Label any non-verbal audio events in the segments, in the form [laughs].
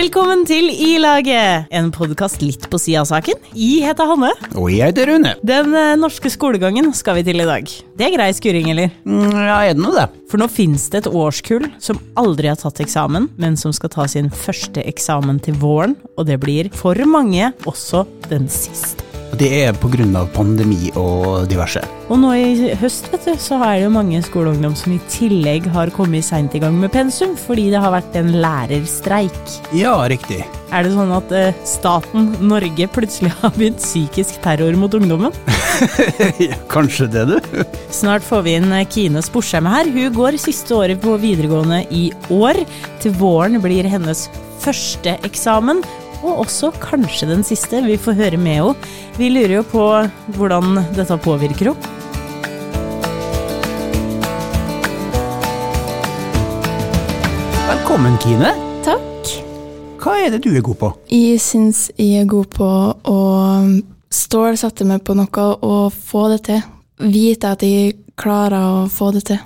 Velkommen til I-laget, en podkast litt på sida av saken. I heter Hanne. Og jeg heter Rune. Den eh, norske skolegangen skal vi til i dag. Det er grei skuring, eller? Mm, Ja, er det nå det? For nå fins det et årskull som aldri har tatt eksamen, men som skal ta sin første eksamen til våren, og det blir for mange også den siste. Og Det er av pandemi og diverse. Og nå i høst vet du, så er det jo mange skoleungdom som i tillegg har kommet seint i gang med pensum, fordi det har vært en lærerstreik. Ja, riktig. Er det sånn at eh, staten Norge plutselig har begynt psykisk terror mot ungdommen? [laughs] Ja, Kanskje det, du? Snart får vi inn eh, Kine Sporsheim her. Hun går siste året på videregående i år. Til våren blir hennes første eksamen, og også kanskje den siste. Vi får høre med henne. Vi lurer jo på hvordan dette påvirker henne. Velkommen, Kine. Takk. Hva er det du er god på? Jeg syns jeg er god på å stålsette meg på noe og få det til. Vite at jeg klarer å få det til.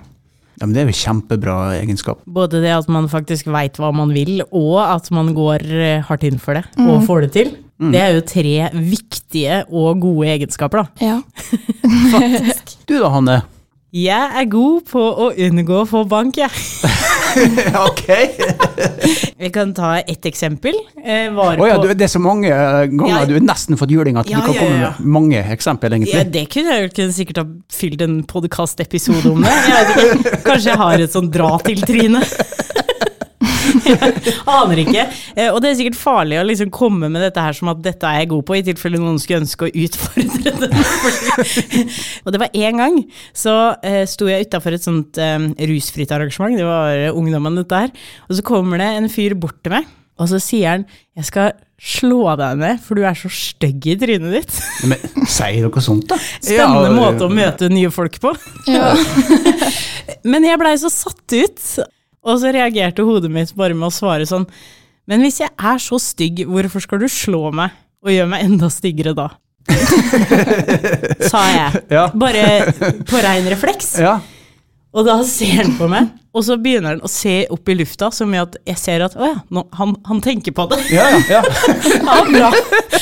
Ja, men Det er jo kjempebra egenskap. Både det at man faktisk veit hva man vil, og at man går eh, hardt inn for det og får det til. Det er jo tre viktige og gode egenskaper, da. Ja. [laughs] [laughs] Du da, Hanne? Jeg er god på å unngå å få bank, jeg. [laughs] ok. [laughs] Vi kan ta ett eksempel. Eh, Å ja, du, det er så mange eh, ganger Ja. du har nesten fått juling at Ja, du kan komme med mange eksempel, egentlig. Ja, det kunne jeg kunne sikkert ha fylt en podkastepisode om det. Jeg vet ikke, [laughs] Kanskje jeg har et sånn dra-til-tryne. [laughs] Aner ikke. Eh, Og det er sikkert farlig å liksom komme med dette her som at dette er jeg god på, i tilfelle noen skulle ønske å utfordre det. [laughs] Og det var én gang så uh, sto jeg utafor et sånt um, rusfritt arrangement, det var uh, ungdommen dette her, og så kommer det en fyr bort til meg, og så sier han jeg skal slå deg ned, for du er så stygg i trynet ditt. Men sier dere sånt, da? [laughs] Spennende Ja, måte å møte nye folk på. ja. Men jeg blei så satt ut, og så reagerte hodet mitt bare med å svare sånn Men hvis jeg er så stygg, hvorfor skal du slå meg og gjøre meg enda styggere da? [laughs] Sa jeg. Ja. Bare på rein refleks. Ja. Og da ser han på meg, og så begynner han å se opp i lufta, som mye at jeg ser at å ja, nå, han, han tenker på det. Ja, ja, ja. [laughs] Ja, bra.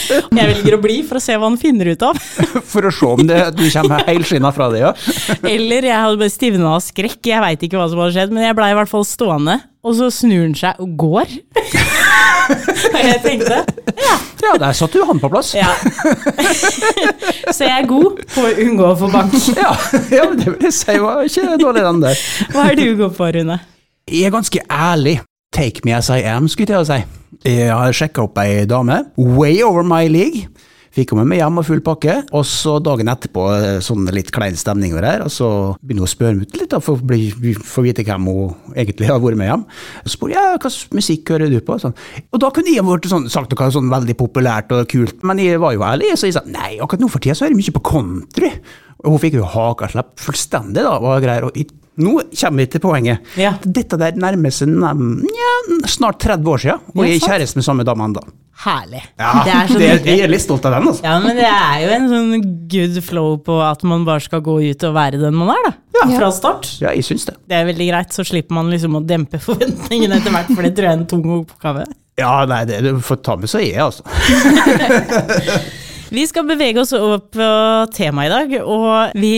Jeg velger å bli for å se hva han finner ut av. [laughs] For å se om det, du kommer helskinna fra det, ja. [laughs] Eller jeg hadde bare stivna av skrekk, jeg veit ikke hva som hadde skjedd, men jeg blei i hvert fall stående, og så snur han seg og går. [laughs] jeg tenkte Ja, der satt du han på plass. ja. [laughs] så jeg er god på å unngå å få bank. [laughs] Ja, ja men det vil jeg si var ikke dårlig den der. Hva er du god på, Rune? Jeg er ganske ærlig. Take me as I am, skulle jeg til å si. Jeg har sjekka opp ei dame, way over my league. Fikk hun med meg hjem og full pakke, og så dagen etterpå eh, sånn litt klein stemning over her, og så begynner hun å spørre meg litt, da, for å få vite hvem hun egentlig har vært med hjem. Så spør jeg hva slags musikk hører du på? Sånn. Og da kunne jeg vært sånn, sagt noe sånn veldig populært og kult, men jeg var jo ærlig, så jeg sa nei, akkurat nå for tida så hører jeg mye på country. Og hun fikk jo hakaslepp fullstendig, da, og greier. Og nå kommer vi til poenget. Ja. Dette der nærmer seg ja, snart 30 år siden, og jeg er kjæreste med samme dame ennå. Herlig. Ja, det er så det, jeg er litt stolt av den, altså. Ja, men det er jo en sånn good flow på at man bare skal gå ut og være den man er, da. Ja. Fra start. Ja, jeg syns det. Det er veldig greit, så slipper man liksom å dempe forventningene etter hvert, for det tror jeg er en tung oppgave. Ja, nei, det du får ta med så er jeg, altså. [laughs] Vi skal bevege oss opp på temaet i dag, og vi,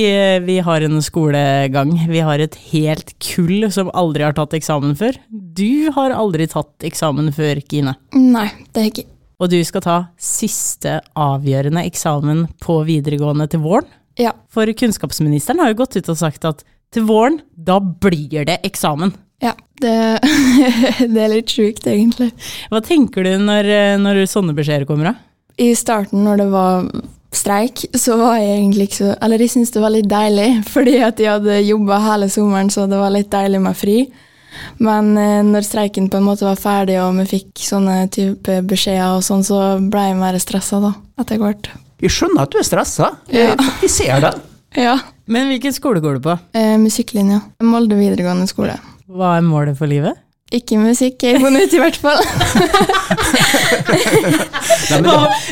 vi har en skolegang. Vi har et helt kull som aldri har tatt eksamen før. Du har aldri tatt eksamen før, Kine. Nei, det har jeg ikke Og du skal ta siste avgjørende eksamen på videregående til våren. Ja. For kunnskapsministeren har jo gått ut og sagt at til våren, da blir det eksamen. ja. Det, [laughs] det er litt sjukt, egentlig. Hva tenker du når, når sånne beskjeder kommer? da? I starten, når det var streik, så var jeg egentlig ikke så Eller jeg syntes det var litt deilig, [laughs] fordi at jeg hadde jobba hele sommeren, så det var litt deilig med fri. Men eh, når streiken på en måte var ferdig, og vi fikk sånne type beskjeder, og sånn, så ble jeg mer stressa da, etter hvert. Jeg skjønner at du er stressa. Ja. Jeg, jeg ser det. [laughs] Ja. Men hvilken skole går du på? Eh, musikklinja. Molde videregående skole. Hva er målet for livet? Ikke musikk, jeg ut i hvert fall. [laughs]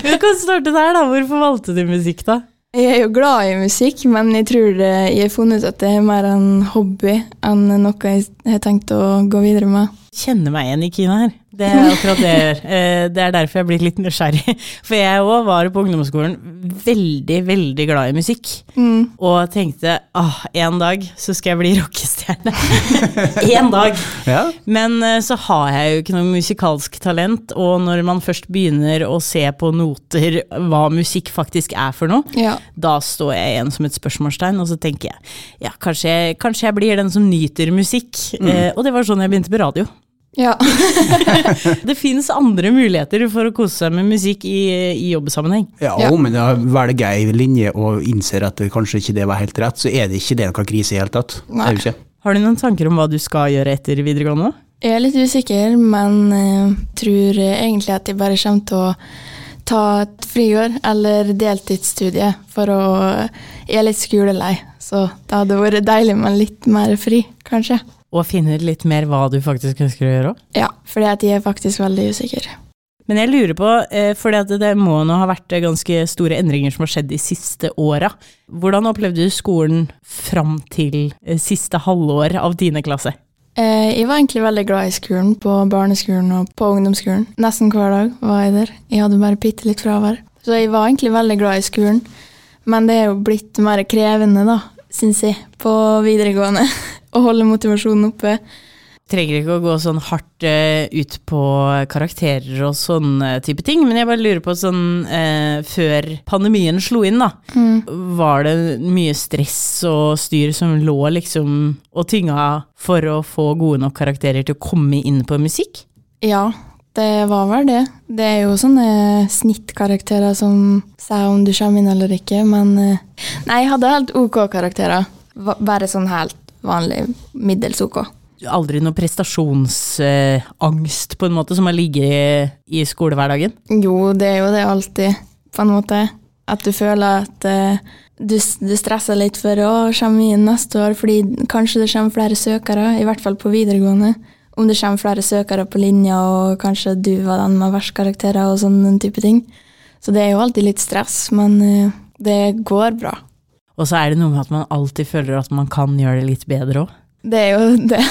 Vi kan starte der, da. Hvorfor valgte du musikk, da? Jeg er jo glad i musikk, men jeg tror det, jeg har funnet ut at det er mer en hobby enn noe jeg har tenkt å gå videre med. Kjenner meg igjen i Kina her. Det er akkurat det jeg gjør. [laughs] Eh, Det er derfor jeg blitt litt nysgjerrig. [laughs] For jeg òg var på ungdomsskolen veldig, veldig glad i musikk. Mm. Og tenkte ah, en dag så skal jeg bli rockestjerne. [laughs] en dag. Ja. Men eh, så har jeg jo ikke noe musikalsk talent, og når man først begynner å se på noter hva musikk faktisk er for noe, Ja. da står jeg igjen som et spørsmålstegn, og så tenker jeg ja, kanskje kanskje jeg blir den som nyter musikk. Eh, og det var sånn jeg begynte på radio. Ja. [laughs] Det fins andre muligheter for å kose seg med musikk i, i jobbsammenheng. Ja, Ja. men da velger ei linje og innser at kanskje ikke det var helt rett, så er det ikke det noen krise i det hele tatt. Det er ikke. Har du noen tanker om hva du skal gjøre etter videregående? Jeg er litt usikker, men uh, tror egentlig at jeg bare kommer til å ta et friår eller deltidsstudie, for å Jeg er litt skolelei, så det hadde vært deilig med litt mer fri, kanskje. Og finne ut litt mer hva du faktisk ønsker å gjøre òg? Ja, fordi at de er faktisk veldig usikre. Men jeg lurer på, eh, for det må nå ha vært ganske store endringer som har skjedd de siste åra. Hvordan opplevde du skolen fram til eh, siste halvår av tiende klasse? Eh, jeg var egentlig veldig glad i skolen, på barneskolen og på ungdomsskolen. Nesten hver dag var jeg der. Jeg hadde bare bitte litt fravær. Så jeg var egentlig veldig glad i skolen. Men det er jo blitt mer krevende, da, syns jeg, på videregående. [laughs] Å holde motivasjonen oppe. Trenger ikke å gå sånn hardt uh, ut på karakterer og sånne type ting, men jeg bare lurer på sånn uh, Før pandemien slo inn, da, var det mye stress og styr som lå liksom og tynga for å få gode nok karakterer til å komme inn på musikk? Ja, det var vel det. Det er jo sånne snittkarakterer som sier om du kommer inn eller ikke, men eh, Nei, jeg hadde helt ok karakterer. Bare sånn helt vanlig middels ok. Aldri noe prestasjonsangst, på en måte, som har ligget i skolehverdagen? Jo, det er jo det alltid, på en måte. At du føler at eh, du, du stresser litt for å komme inn neste år, fordi kanskje det kommer flere søkere, i hvert fall på videregående. Om det kommer flere søkere på linja, og kanskje du var den med verst karakterer og sånne type ting. Så det er jo alltid litt stress, men eh, det går bra. Og så er det noe med at man alltid føler at man kan gjøre det litt bedre òg. Det er jo [laughs] det.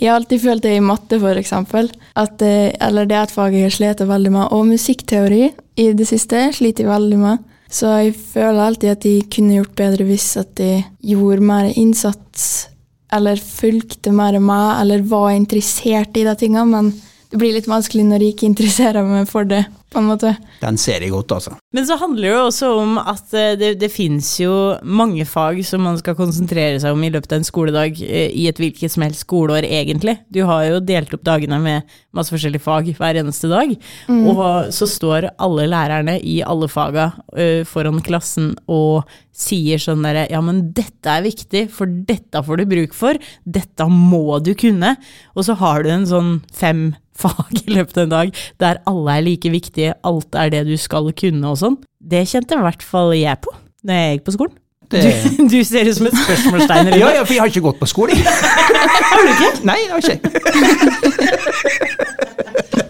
Jeg har alltid følt det i matte, eksempel. At, eh, eller det er et fag jeg sliter veldig med. Og musikkteori i det siste sliter jeg veldig med. Så jeg føler alltid at de kunne gjort bedre hvis at de gjorde mer innsats, eller fulgte mer med, eller var interessert i de tingene. Men det blir litt vanskelig når jeg ikke interesserer meg for det, på en måte. Den ser jeg godt, altså. Men så handler det jo også om at eh, det, det fins jo mange fag som man skal konsentrere seg om i løpet av en skoledag eh, i et hvilket som helst skoleår, egentlig. Du har jo delt opp dagene med masse forskjellige fag hver eneste dag. Og så står alle lærerne i alle faga eh, foran klassen og sier sånn derre Ja, men dette er viktig, for dette får du bruk for. Dette må du kunne. Og så har du en sånn fem fag i løpet av en dag der alle er like viktige, alt er det du skal kunne og sånn. Det kjente i hvert fall jeg på når jeg gikk på skolen. Det... Du, du ser ut som et spørsmålstegn. [laughs] Ja, ja, for jeg har ikke gått på skole. [laughs] Har du ikke? Nei, jeg har ikke. [laughs]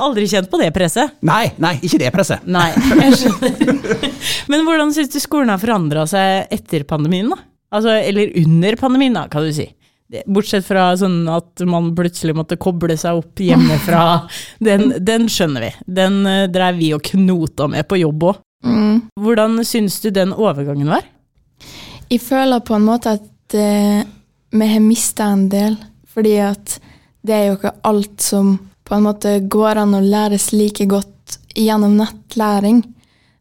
Aldri kjent på det presset? Nei, nei, ikke det presset. Nei, jeg skjønner. Men hvordan syns du skolen har forandra seg etter pandemien, da? Altså, eller under pandemien, da, kan du si. Bortsett fra sånn at man plutselig måtte koble seg opp hjemmefra. [laughs] Den, den skjønner vi. Den uh, dreiv vi og knota med på jobb òg. Mm. Hvordan syns du den overgangen var? Jeg føler på en måte at eh, vi har mista en del, fordi at det er jo ikke alt som på en måte går an å læres like godt gjennom nettlæring.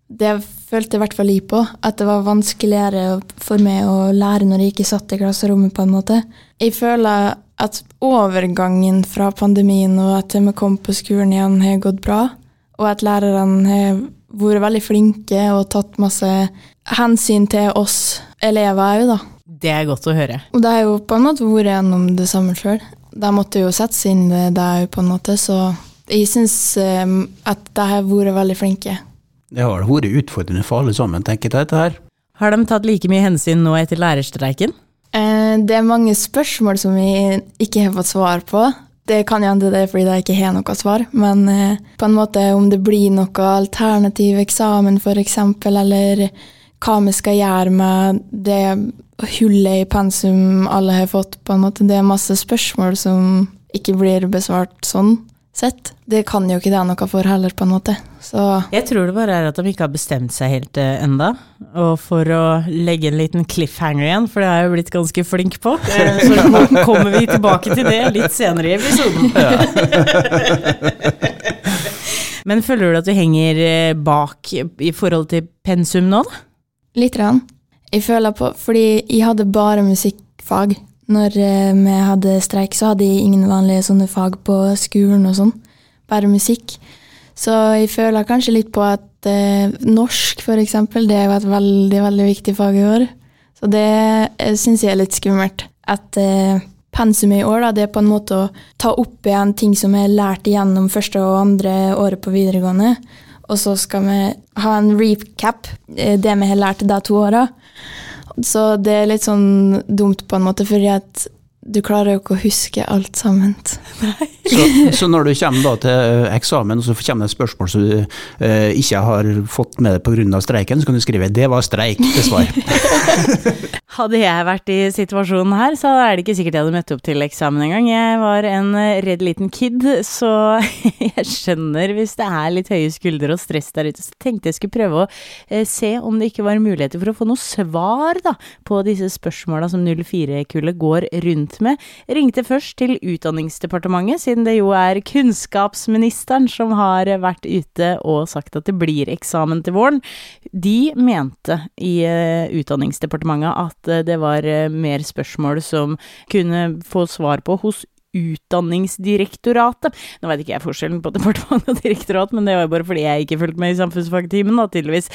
Det følte i hvert fall jeg på, at det var vanskeligere for meg å lære når jeg ikke satt i klasserommet, på en måte. Jeg føler at overgangen fra pandemien og at vi kom på skolen igjen, har gått bra, og at lærerne har vært veldig flinke og tatt masse hensyn til oss elever òg, da. Det er godt å høre. Og det har jo på en måte vært gjennom det samme sjøl. De måtte jo sette seg inn i det òg, på en måte, så jeg syns eh, at de har vært veldig flinke. Det har vært utfordrende for alle sammen, tenker jeg, dette her. Har de tatt like mye hensyn nå etter lærerstreiken? Eh, Det er mange spørsmål som vi ikke har fått svar på. Det kan jo hende det er fordi jeg ikke har noe svar, men eh, på en måte om det blir noe alternativ eksamen f.eks., eller hva vi skal gjøre med det hullet i pensum alle har fått, på en måte. Det er masse spørsmål som ikke blir besvart sånn. Sett. Det kan jo ikke det noe for heller, på en måte. Så Jeg tror det bare er at de ikke har bestemt seg helt eh, enda. Og for å legge en liten cliffhanger igjen, for det har jeg jo blitt ganske flink på, eh, så kom- [laughs] kommer vi tilbake til det litt senere i episoden. [laughs] Men føler du at du henger eh, bak i forhold til pensum nå, da? litt. Rann. Jeg føler på Fordi jeg hadde bare musikkfag. Når eh, vi hadde streik, så hadde jeg ingen vanlige sånne fag på skolen og sånn. Bare musikk. Så jeg føler kanskje litt på at eh, norsk, for eksempel, det jo et veldig, veldig viktig fag i år. Så det eh, syns jeg er litt skummelt. At eh, pensumet i år, da, det er på en måte å ta opp igjen ting som er lært igjennom første og andre året på videregående. Og så skal vi ha en recap, eh, det vi har lært de to åra. Så det er litt sånn dumt på en måte, fordi at du klarer jo ikke å huske alt sammen. [laughs] Så, så når du kommer da til eksamen, og så kommer det et spørsmål som du eh, ikke har fått med deg pga. streiken, så kan du skrive 'det var streik' til svar. [laughs] Hadde jeg vært i situasjonen her, så er det ikke sikkert jeg hadde møtt opp til eksamen engang. Jeg var en eh, redd liten kid, så [laughs] jeg skjønner hvis det er litt høye skuldre og stress der ute. Så tenkte jeg skulle prøve å eh, se om det ikke var muligheter for å få noe svar da, på disse spørsmåla som 04-kullet går rundt med. Ringte først til Utdanningsdepartementet, siden det jo er kunnskapsministeren som har vært ute og sagt at det blir eksamen til våren. De mente i eh, Utdanningsdepartementet at eh, det var eh, mer spørsmål som kunne få svar på hos Utdanningsdirektoratet. Nå vet ikke jeg forskjellen på departement og direktorat, men det var jo bare fordi jeg ikke fulgte med i samfunnsfagtimen, da, tydeligvis.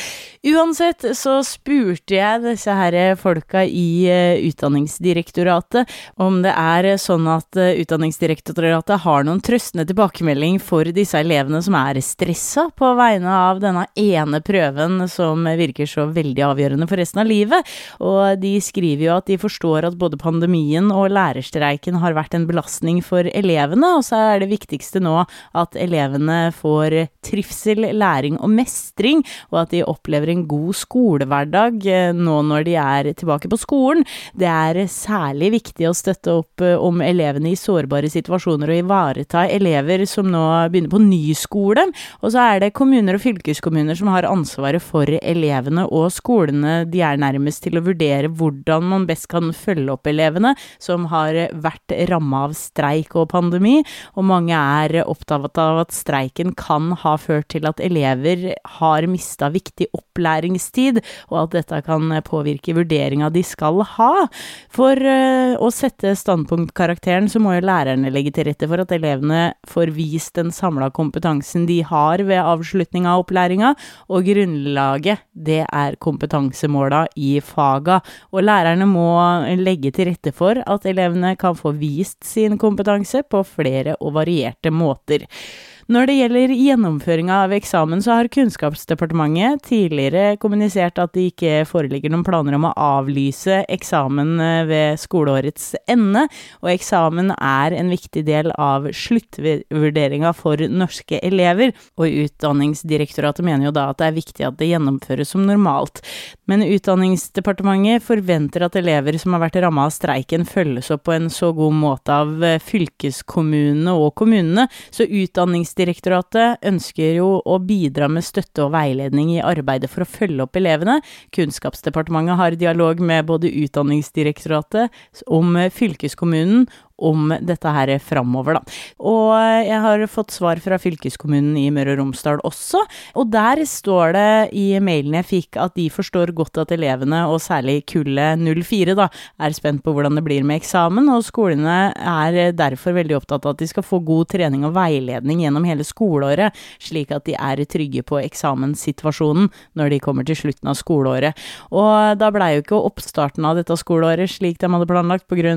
Uansett så spurte jeg disse her folka i eh, Utdanningsdirektoratet om det er sånn at eh, Utdanningsdirektoratet har noen trøstende tilbakemelding for disse elevene som er stressa på vegne av denne ene prøven som virker så veldig avgjørende for resten av livet. Og de skriver jo at de forstår at både pandemien og lærerstreiken har vært en belastning for elevene, og så er det viktigste nå at elevene får trivsel, læring og mestring, og at de opplever en god skolehverdag eh, nå når de er tilbake på skolen. Det er særlig viktig å støtte opp eh, om elevene i sårbare situasjoner og ivareta elever som nå begynner på ny skole. Og så er det kommuner og fylkeskommuner som har ansvaret for elevene og skolene de er nærmest til å vurdere hvordan man best kan følge opp elevene som har vært ramma av streik og pandemi, og mange er opptatt av at streiken kan ha ført til at elever har mista viktig opplæringstid, og at dette kan påvirke vurderinga de skal ha. For eh, å sette standpunktkarakteren, så må jo lærerne legge til rette for at elevene får vist den samla kompetansen de har ved avslutning av opplæringa, og grunnlaget, det er kompetansemåla i faga. Og lærerne må legge til rette for at elevene kan få vist sin kompetanse på flere og varierte måter. Når det gjelder gjennomføringa av eksamen, så har Kunnskapsdepartementet tidligere kommunisert at det ikke foreligger noen planer om å avlyse eksamen eh, ved skoleårets ende, og eksamen er en viktig del av sluttvurderinga for norske elever, og Utdanningsdirektoratet mener jo da at det er viktig at det gjennomføres som normalt. Men Utdanningsdepartementet forventer at elever som har vært ramma av streiken, følges opp på en så god måte av eh, fylkeskommunene og kommunene, så Utdanningsdirektoratet ønsker jo å bidra med støtte og veiledning i arbeidet for å følge opp elevene. Kunnskapsdepartementet har dialog med både Utdanningsdirektoratet om fylkeskommunen om dette her framover, da. Og jeg har fått svar fra fylkeskommunen i Møre og Romsdal også, og der står det i mailen jeg fikk at de forstår godt at elevene, og særlig kullet 04, da, er spent på hvordan det blir med eksamen, og skolene er derfor veldig opptatt av at de skal få god trening og veiledning gjennom hele skoleåret, slik at de er trygge på eksamenssituasjonen når de kommer til slutten av skoleåret. Og da blei jo ikke oppstarten av dette skoleåret slik de hadde planlagt pga.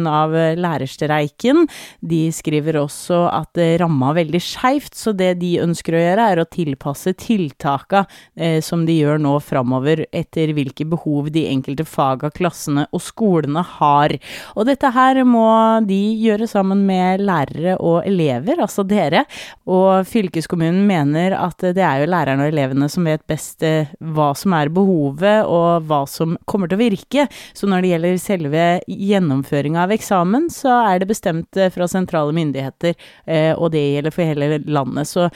lærerstreik streiken. De skriver også at det ramma veldig skeivt, så det de ønsker å gjøre, er å tilpasse tiltaka eh, som de gjør nå framover, etter hvilke behov de enkelte faga, klassene og skolene har. Og dette her må de gjøre sammen med lærere og elever, altså dere. Og fylkeskommunen mener at det er jo lærerne og elevene som vet best eh, hva som er behovet, og hva som kommer til å virke. Så når det gjelder selve gjennomføringa av eksamen, så er det bestemt bestemt fra sentrale myndigheter, eh, og det gjelder for hele landet. Så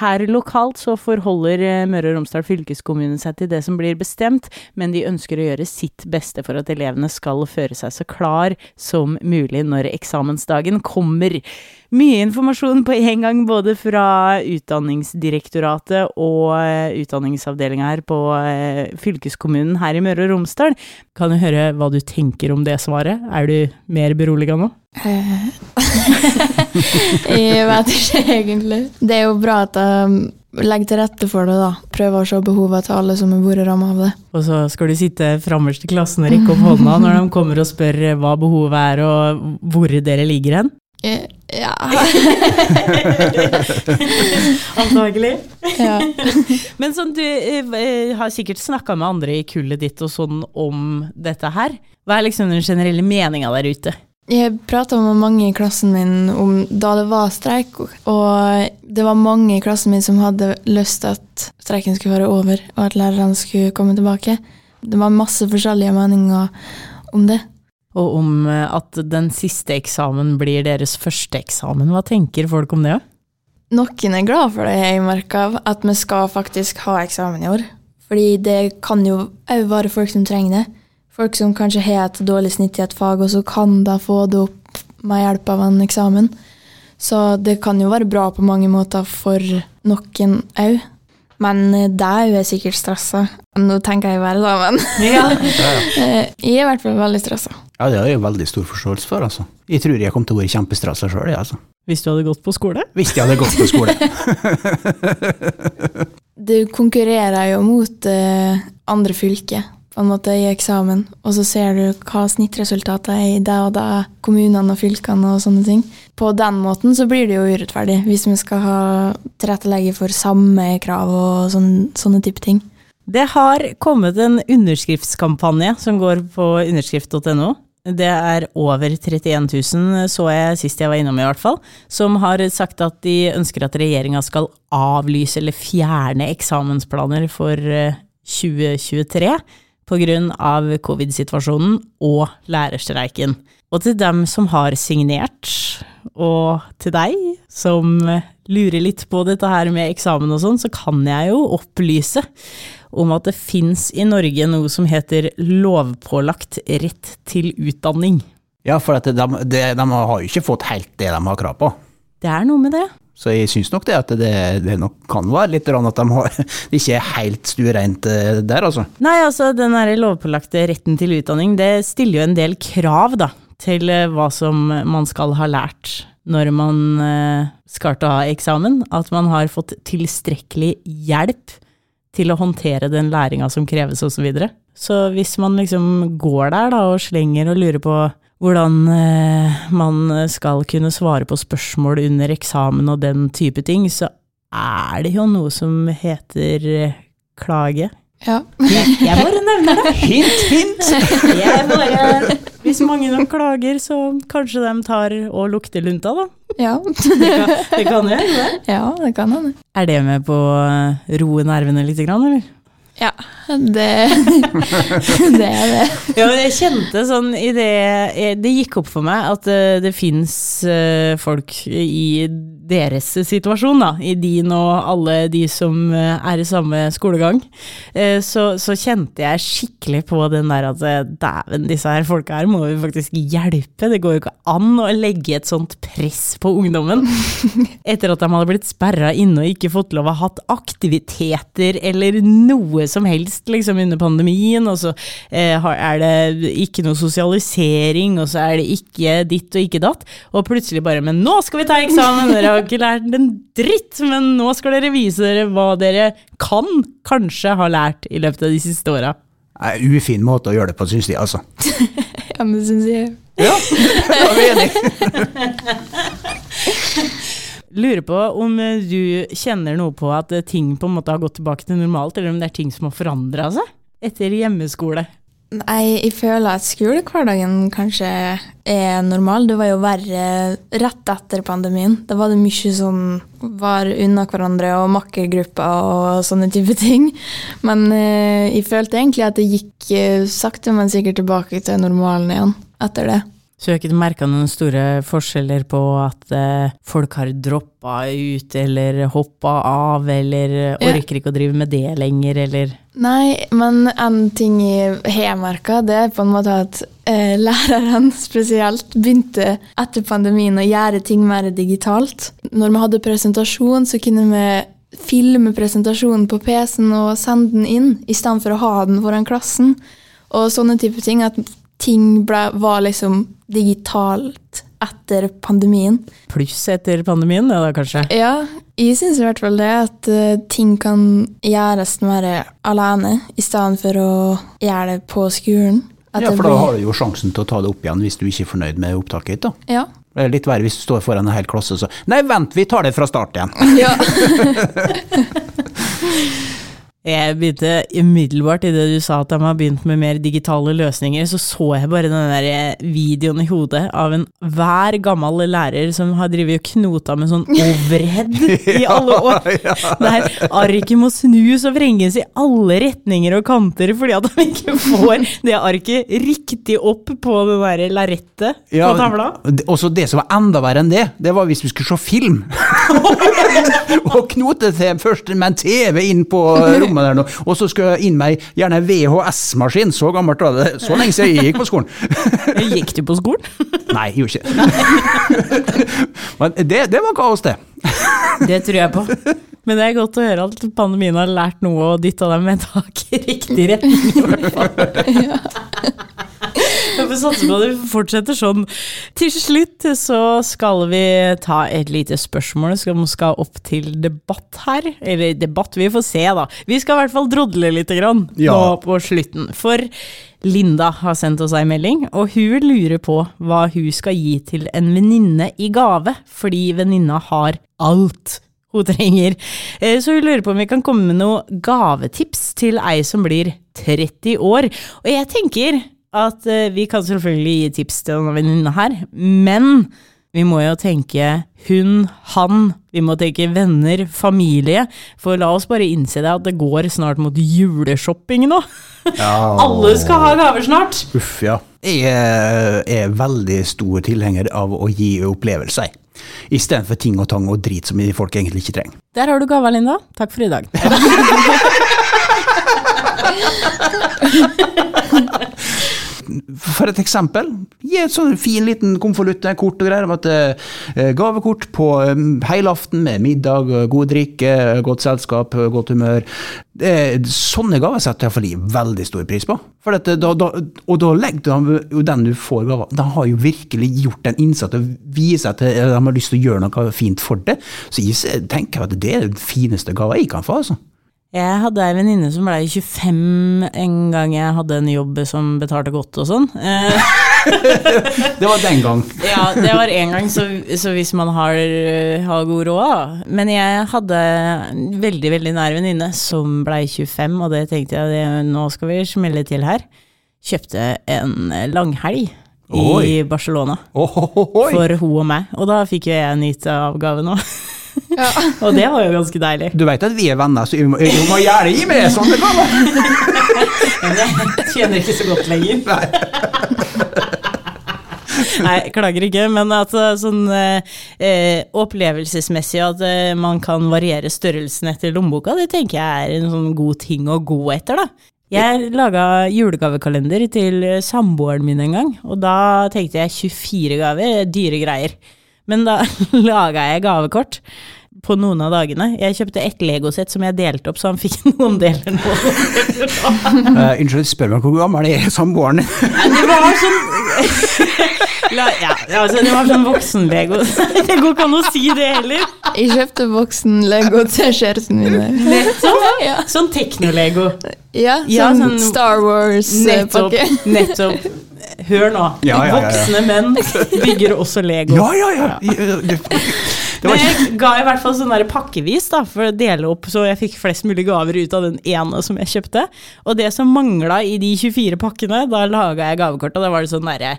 her lokalt så forholder eh, Møre og Romsdal fylkeskommune seg til det som blir bestemt, men de ønsker å gjøre sitt beste for at elevene skal føre seg så klar som mulig når eksamensdagen kommer. Mye informasjon på en gang, både fra Utdanningsdirektoratet og eh, utdanningsavdelinga her på eh, fylkeskommunen her i Møre og Romsdal. Kan jeg høre hva du tenker om det svaret? Er du mer beroliga nå? Eh, [laughs] jeg vet ikke egentlig. Det er jo bra at jeg legger til rette for det, da. Prøver å se behovet til alle som har vært rammet av det. Og så skal du sitte frammest i klassen og rekke opp hånda når de kommer og spør hva behovet er og hvor dere ligger hen? Ja. [laughs] Antagelig. ja. Men sånn, du eh, har sikkert snakka med andre i kullet ditt og sånn om dette her. Hva er liksom den generelle meninga der ute? Jeg prata med mange i klassen min om da det var streik, og det var mange i klassen min som hadde lyst til at streiken skulle være over, og at lærerne skulle komme tilbake. Det var masse forskjellige meninger om det. Og om eh, at den siste eksamen blir deres første eksamen. Hva tenker folk om det? Noen er glad for det, jeg merker, at vi skal faktisk ha eksamen i år. Fordi det kan jo òg være folk som trenger det. Folk som kanskje har et dårlig snitt i et fag, og så kan de få det opp med hjelp av en eksamen. Så det kan jo være bra på mange måter for noen òg. Men da det er jo sikkert stressa. Nå tenker jeg bare da, [laughs] men ja. jeg er i hvert fall veldig stressa. Ja, det har jeg veldig stor forståelse for, altså. Jeg tror jeg kom til å være kjempestressa sjøl, jeg, altså. Hvis du hadde gått på skole? Hvis jeg hadde gått på skole. [laughs] [laughs] Du konkurrerer jo mot uh, andre fylker på en måte i eksamen, og så ser du hva snittresultatet er i det og det kommunene og fylkene og sånne ting. På den måten så blir det jo urettferdig, hvis vi skal ha tilrettelegge for samme krav og sånne, sånne type ting. Det har kommet en underskriftskampanje som går på underskrift.no. Det er over 31 000, så jeg sist jeg var innom i hvert fall, som har sagt at de ønsker at regjeringa skal avlyse eller fjerne eksamensplaner for eh, 2023 pga. covid-situasjonen og lærerstreiken. Og til dem som har signert, og til deg som lurer litt på dette her med eksamen og sånn, så kan jeg jo opplyse om at det fins i Norge noe som heter lovpålagt rett til utdanning. Ja, for at de, de, de har jo ikke fått helt det de har krav på. Det er noe med det. Så jeg syns nok det at det, det nok kan være litt at de har, [laughs] det ikke er helt stuereint eh, der, altså. Nei, altså den lovpålagte retten til utdanning, det stiller jo en del krav, da, til eh, hva som man skal ha lært når man eh, skal ta eksamen. At man har fått tilstrekkelig hjelp til å håndtere den læringa som kreves, osv. Så, videre. så hvis man liksom går der da og slenger og lurer på hvordan eh, man skal kunne svare på spørsmål under eksamen og den type ting, så er det jo noe som heter eh, klage. Ja. Jeg bare nevner det. [laughs] Hint, hint! Jeg bare, hvis mange nok klager, så kanskje de tar og lukter lunta, da. Ja, Det kan, det kan jeg, det. ja det kan hende. Er det med på å roe nervene litt, grann, eller? Ja, det, [laughs] det er det. Ja, jeg kjente sånn i det Det gikk opp for meg at det, det fins folk i deres situasjon, da. I din og alle de som eh, er i samme skolegang. Eh, Så, så kjente jeg skikkelig på den der at eh, dæven, disse her folka her må vi faktisk hjelpe. Det går jo ikke an å legge et sånt press på ungdommen. [laughs] Etter at de hadde blitt sperra inne og ikke fått lov å ha hatt aktiviteter eller noe som helst liksom under pandemien, og så eh, er det ikke noe sosialisering, og så er det ikke ditt og ikke datt, og plutselig bare Men nå skal vi ta eksamen! Dere har ikke lært en dritt, men nå skal dere vise dere hva dere kan kanskje ha lært i løpet av de siste åra. Ufin måte å gjøre det på, syns de, altså. [laughs] Ja, men det syns jeg. Ja, [laughs] da er vi enige. [laughs] Lurer på om eh, du kjenner noe på at eh, ting på en måte har gått tilbake til normalt, eller om det er ting som har forandra seg etter hjemmeskole. Nei, jeg føler at skolehverdagen kanskje er normal. Det var jo verre rett etter pandemien. Da var det mye som var unna hverandre, og makkergrupper og sånne type ting. Men eh, jeg følte egentlig at det gikk sakte, men sikkert tilbake til normalen igjen etter det. Så du har ikke merka noen store forskjeller på at eh, folk har droppa ut, eller hoppa av, eller Ja. orker ikke å drive med det lenger, eller Nei, men en ting jeg har merka, det er på en måte at eh, lærerne [laughs] spesielt begynte etter pandemien å gjøre ting mer digitalt. Når vi hadde presentasjon, så kunne vi filme presentasjonen på PC-en og sende den inn, i stedet for å ha den foran klassen. Og sånne type ting. At ting ble, var liksom digitalt etter pandemien. pluss etter pandemien, det da kanskje? Ja, jeg syns i hvert fall det at eh, ting kan gjøres mer alene, i stedet for å gjøre det på skolen. At Ja, for da har du jo sjansen til å ta det opp igjen hvis du ikke er fornøyd med opptaket ditt. da. Ja. Det er litt verre hvis du står foran en hel klasse så Nei, vent, vi tar det fra start igjen. [laughs] ja. [laughs] [laughs] Jeg begynte umiddelbart i det du sa at de har begynt med mer digitale løsninger, så så jeg bare den der eh, videoen i hodet av en hver gammel lærer som har drevet og knota med sånn [laughs] overhead i alle år. [laughs] Der arket må snus og vrenges i alle retninger og kanter fordi at de ikke får det arket riktig opp på det der lerretet Ja, på tavla. Og Også det som var enda verre enn det, det var hvis vi skulle se film. [laughs] og knote til først med en TV inn på rommet der nå, og så skulle jeg inn med gjerne VHS-maskin. Så gammelt var det. Så lenge siden jeg gikk på skolen. [laughs] Gikk du på skolen? [laughs] Nei, jeg gjorde ikke det. Men det, det var kaos, det. Det tror jeg på. Men det er godt å høre at pandemien har lært noe og dytta dem med tak i riktig retning, Vi får satse på at det fortsetter sånn. Til slutt så skal vi ta et lite spørsmål som skal opp til debatt her. Eller debatt, vi får se da. Vi skal i hvert fall drodle litt grann Ja. nå på slutten. For Linda har sendt oss ei melding, og hun lurer på hva hun skal gi til en venninne i gave, fordi venninna har alt hun trenger. Eh, Så hun lurer på om vi kan komme med noen gavetips til ei som blir 30 år. Og jeg tenker at eh, vi kan selvfølgelig gi tips til denne venninna her, men vi må jo tenke hun, han, vi må tenke venner, familie. For la oss bare innse det at det går snart mot juleshopping nå. [laughs] Alle skal ha gaver snart. Uff, ja. Jeg er, er veldig stor tilhenger av å gi opplevelser. Istedenfor ting og tang og drit som folk egentlig ikke trenger. Der har du gava, Linda. Takk for i dag. [laughs] [laughs] For et eksempel, gi en sånn fin liten konvolutt kort og greier om at eh, gavekort på eh, helaften med middag, eh, god drikke, godt selskap, godt humør. Sånne gaver setter jeg veldig stor pris på. For eh, da, da, og da legger du den du får gava, av, den har jo virkelig gjort en innsats og viser at de har lyst til å gjøre noe fint for det. Så jeg tenker at det er den fineste gava jeg kan få, altså. Jeg hadde ei venninne som blei 25 en gang jeg hadde en jobb som betalte godt og sånn. Eh, [laughs] Det var den gang. ja, det var én gang, så, så hvis man har, har god råd. Men jeg hadde en veldig, veldig nær venninne som blei 25, og det tenkte jeg det, nå skal vi smelle til her. Kjøpte en langhelg i Oi. Barcelona Ohohohoi. for hun og meg, og da fikk jo jeg nyte av gaven òg. Ja. [laughs] og det var jo ganske deilig. Du vet at vi er venner, så vi må, vi må gjerne gi med sånne gaver. [laughs] Jeg tjener ikke så godt lenger. Nei, klager ikke, men at eh, sånn eh, opplevelsesmessig at eh, man kan variere størrelsen etter lommeboka, det tenker jeg er en sånn god ting å gå etter, da. Jeg laga julegavekalender til eh, samboeren min en gang, og da tenkte jeg 24 gaver, dyre greier. Men da [laughs] laga jeg gavekort på noen av dagene. Jeg kjøpte ett legosett som jeg delte opp, så han fikk [laughs] noen deler nå. Uh, [laughs] unnskyld, spør meg hvor gammel er samboeren din? Det var sånn La, ja, altså, det var sånn voksen-lego. Det går ikke an å si det heller. Jeg kjøpte voksen-lego til kjæresten min. Nettopp. Ja, Sånn teknolego. ja, Ja, sånn sånn- Star Wars-pakke. Nettopp. Nettopp. Hør nå. Ja, ja, ja, ja. Voksne menn bygger også Lego. Ja, ja, ja. Men ikke jeg ga i hvert fall sånn der pakkevis da, for å dele opp, så jeg fikk flest mulig gaver ut av den ene som jeg kjøpte. Og det som mangla i de 24 pakkene, da laga jeg gavekort, og da var det sånn derre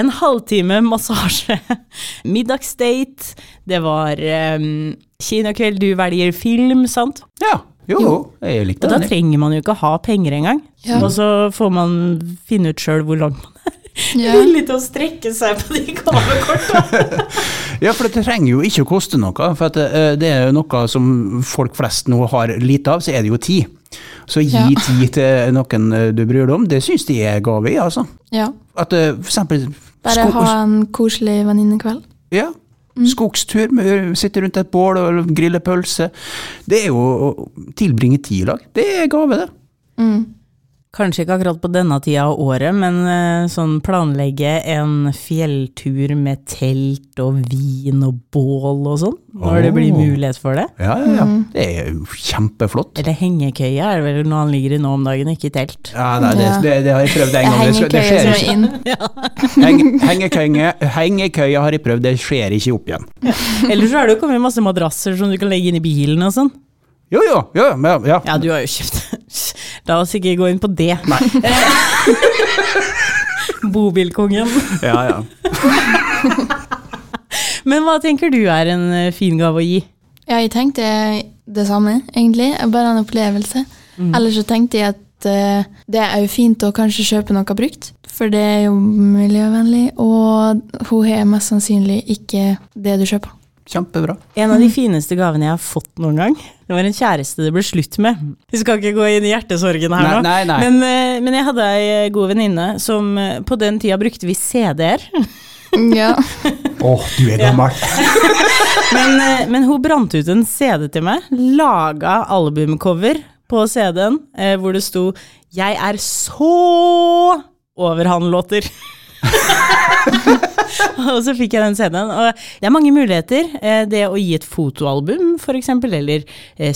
en halvtime massasje, [laughs] middagsdate, det var um, kinakveld, du velger film, sant. Ja, jo, jo. Jeg likte Og da trenger man jo ikke ha penger engang. Ja. Og så får man finne ut sjøl hvor langt man er. Ja. [laughs] Villig til å strekke seg på de gavekortene. [laughs] Ja, for det trenger jo ikke å koste noe. For at eh, det er jo noe som folk flest nå har lite av, så er det jo tid. Så gi Ja. [laughs] tid til noen eh, du bryr deg om, det syns de er gave i, altså. ja. At eh, for eksempel Bare ha en koselig venninnekveld. Ja. Skogstur, med, sitte rundt et bål og grille pølse. Det er jo å tilbringe tid i lag. Det er gave, det. Mm. Kanskje ikke akkurat på denne tida av året, men eh, sånn planlegge en fjelltur med telt og vin og bål og sånn, når det blir mulighet for det. Ja, ja, ja. Det er jo kjempeflott. Eller hengekøye er det vel noe han ligger i nå om dagen, ikke i telt. Ja, nei, det, det, det har jeg prøvd en gang. Det, det skjer er ikke. hengekøye, hengekøye har jeg prøvd, det skjer ikke opp igjen. Eller så har det jo kommet masse madrasser som du kan legge inn i bilen og sånn. Jo, jo, jo, ja, ja. Ja, du har jo kjøpt La oss ikke gå inn på det. Nei. [laughs] Bobilkongen. ja, ja. [laughs] Men hva tenker du er en eh, fin gave å gi? Ja, jeg tenkte det samme, egentlig. Bare en opplevelse. Eller så tenkte jeg at uh, det er jo fint å kanskje kjøpe noe brukt, for det er jo miljøvennlig, og hun har mest sannsynlig ikke det du kjøper. Kjempebra. En av de fineste gavene jeg har fått noen gang, det var en kjæreste det ble slutt med. Vi skal ikke gå inn i hjertesorgen her Nei, nå. nei, nei. Men, eh, men jeg hadde ei god venninne som eh, på den tida brukte vi CD-er. [laughs] Ja. [laughs] Å, du er gammel. [laughs] Men, eh, men hun brant ut en CD til meg, laga albumcover på CD-en eh, hvor det sto 'Jeg er så over han-låter'. [laughs] og så fikk jeg den CD-en. Og det er mange muligheter. Eh, Det å gi et fotoalbum, f.eks., eller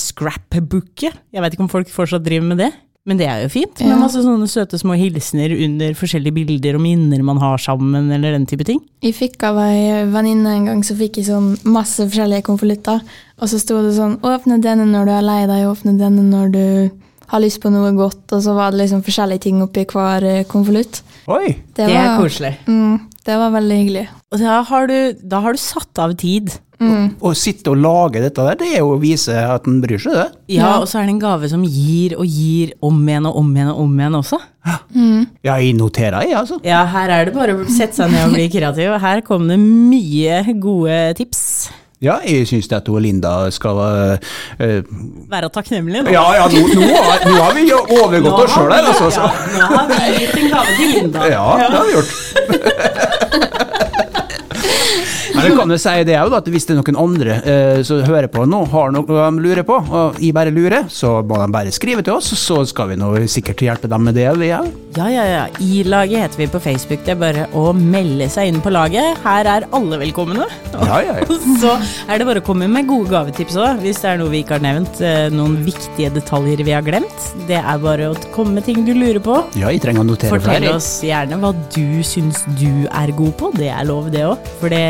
scrapbooket. Jeg vet ikke om folk fortsatt driver med det. Men det er jo fint. Med Ja. masse sånne søte små hilsener under forskjellige bilder og minner man har sammen, eller den type ting. Jeg fikk av ei venninne en gang, så fikk jeg sånn masse forskjellige konvolutter. Og så sto det sånn 'åpne denne når du er lei deg, åpne denne når du har lyst på noe godt', og så var det liksom forskjellige ting oppi hver eh, konvolutt. Oi. Det, er koselig. Mm, det var veldig hyggelig. Og da har du, da har du satt av tid. Mm. Å sitte og lage dette der, det er jo å vise at en bryr seg, det. Ja, og så er det en gave som gir og gir om igjen og om igjen og om igjen også. Mm. Ja, jeg noterer, jeg, altså. Ja, her er det bare å sette seg ned og bli kreativ, her kom det mye gode tips. Ja, jeg syns at Linda skal uh, Være takknemlig nå. Ja, ja, nå, nå, har, nå har vi jo overgått oss sjøl her, altså. Ja, nå har vi gitt en gave til Linda. [laughs] Ja, det har vi gjort. [laughs] Det kan jo si det òg, at hvis det er noen andre eh, som hører på nå, har noe de lurer på, og jeg bare lurer, så må de bare skrive til oss, så skal vi nå sikkert hjelpe dem med det. Vi, òg. Ja, ja, ja. I-laget heter vi på Facebook. Det er bare å melde seg inn på laget. Her er alle velkomne. Ja, ja, ja. [laughs] Så er det bare å komme med gode gavetips òg, hvis det er noe vi ikke har nevnt. eh, Noen viktige detaljer vi har glemt. Det er bare å komme med ting du lurer på. ja, jeg trenger å notere Fortell flere. oss gjerne hva du syns du er god på. Det er lov, det òg. For det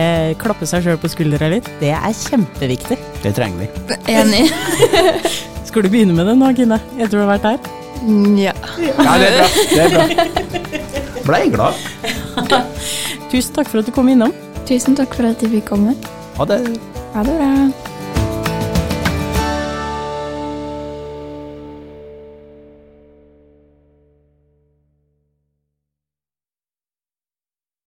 klappe seg sjøl på skuldra litt, det er kjempeviktig. Det trenger vi. Enig. [laughs] Skal du begynne med det nå, Kine? Etter du har vært her? Ja. Ja, det er bra. Det er bra. Blei glad. Tusen takk for at du kom innom. Tusen takk for at jeg fikk komme. Ha det. Ha det bra.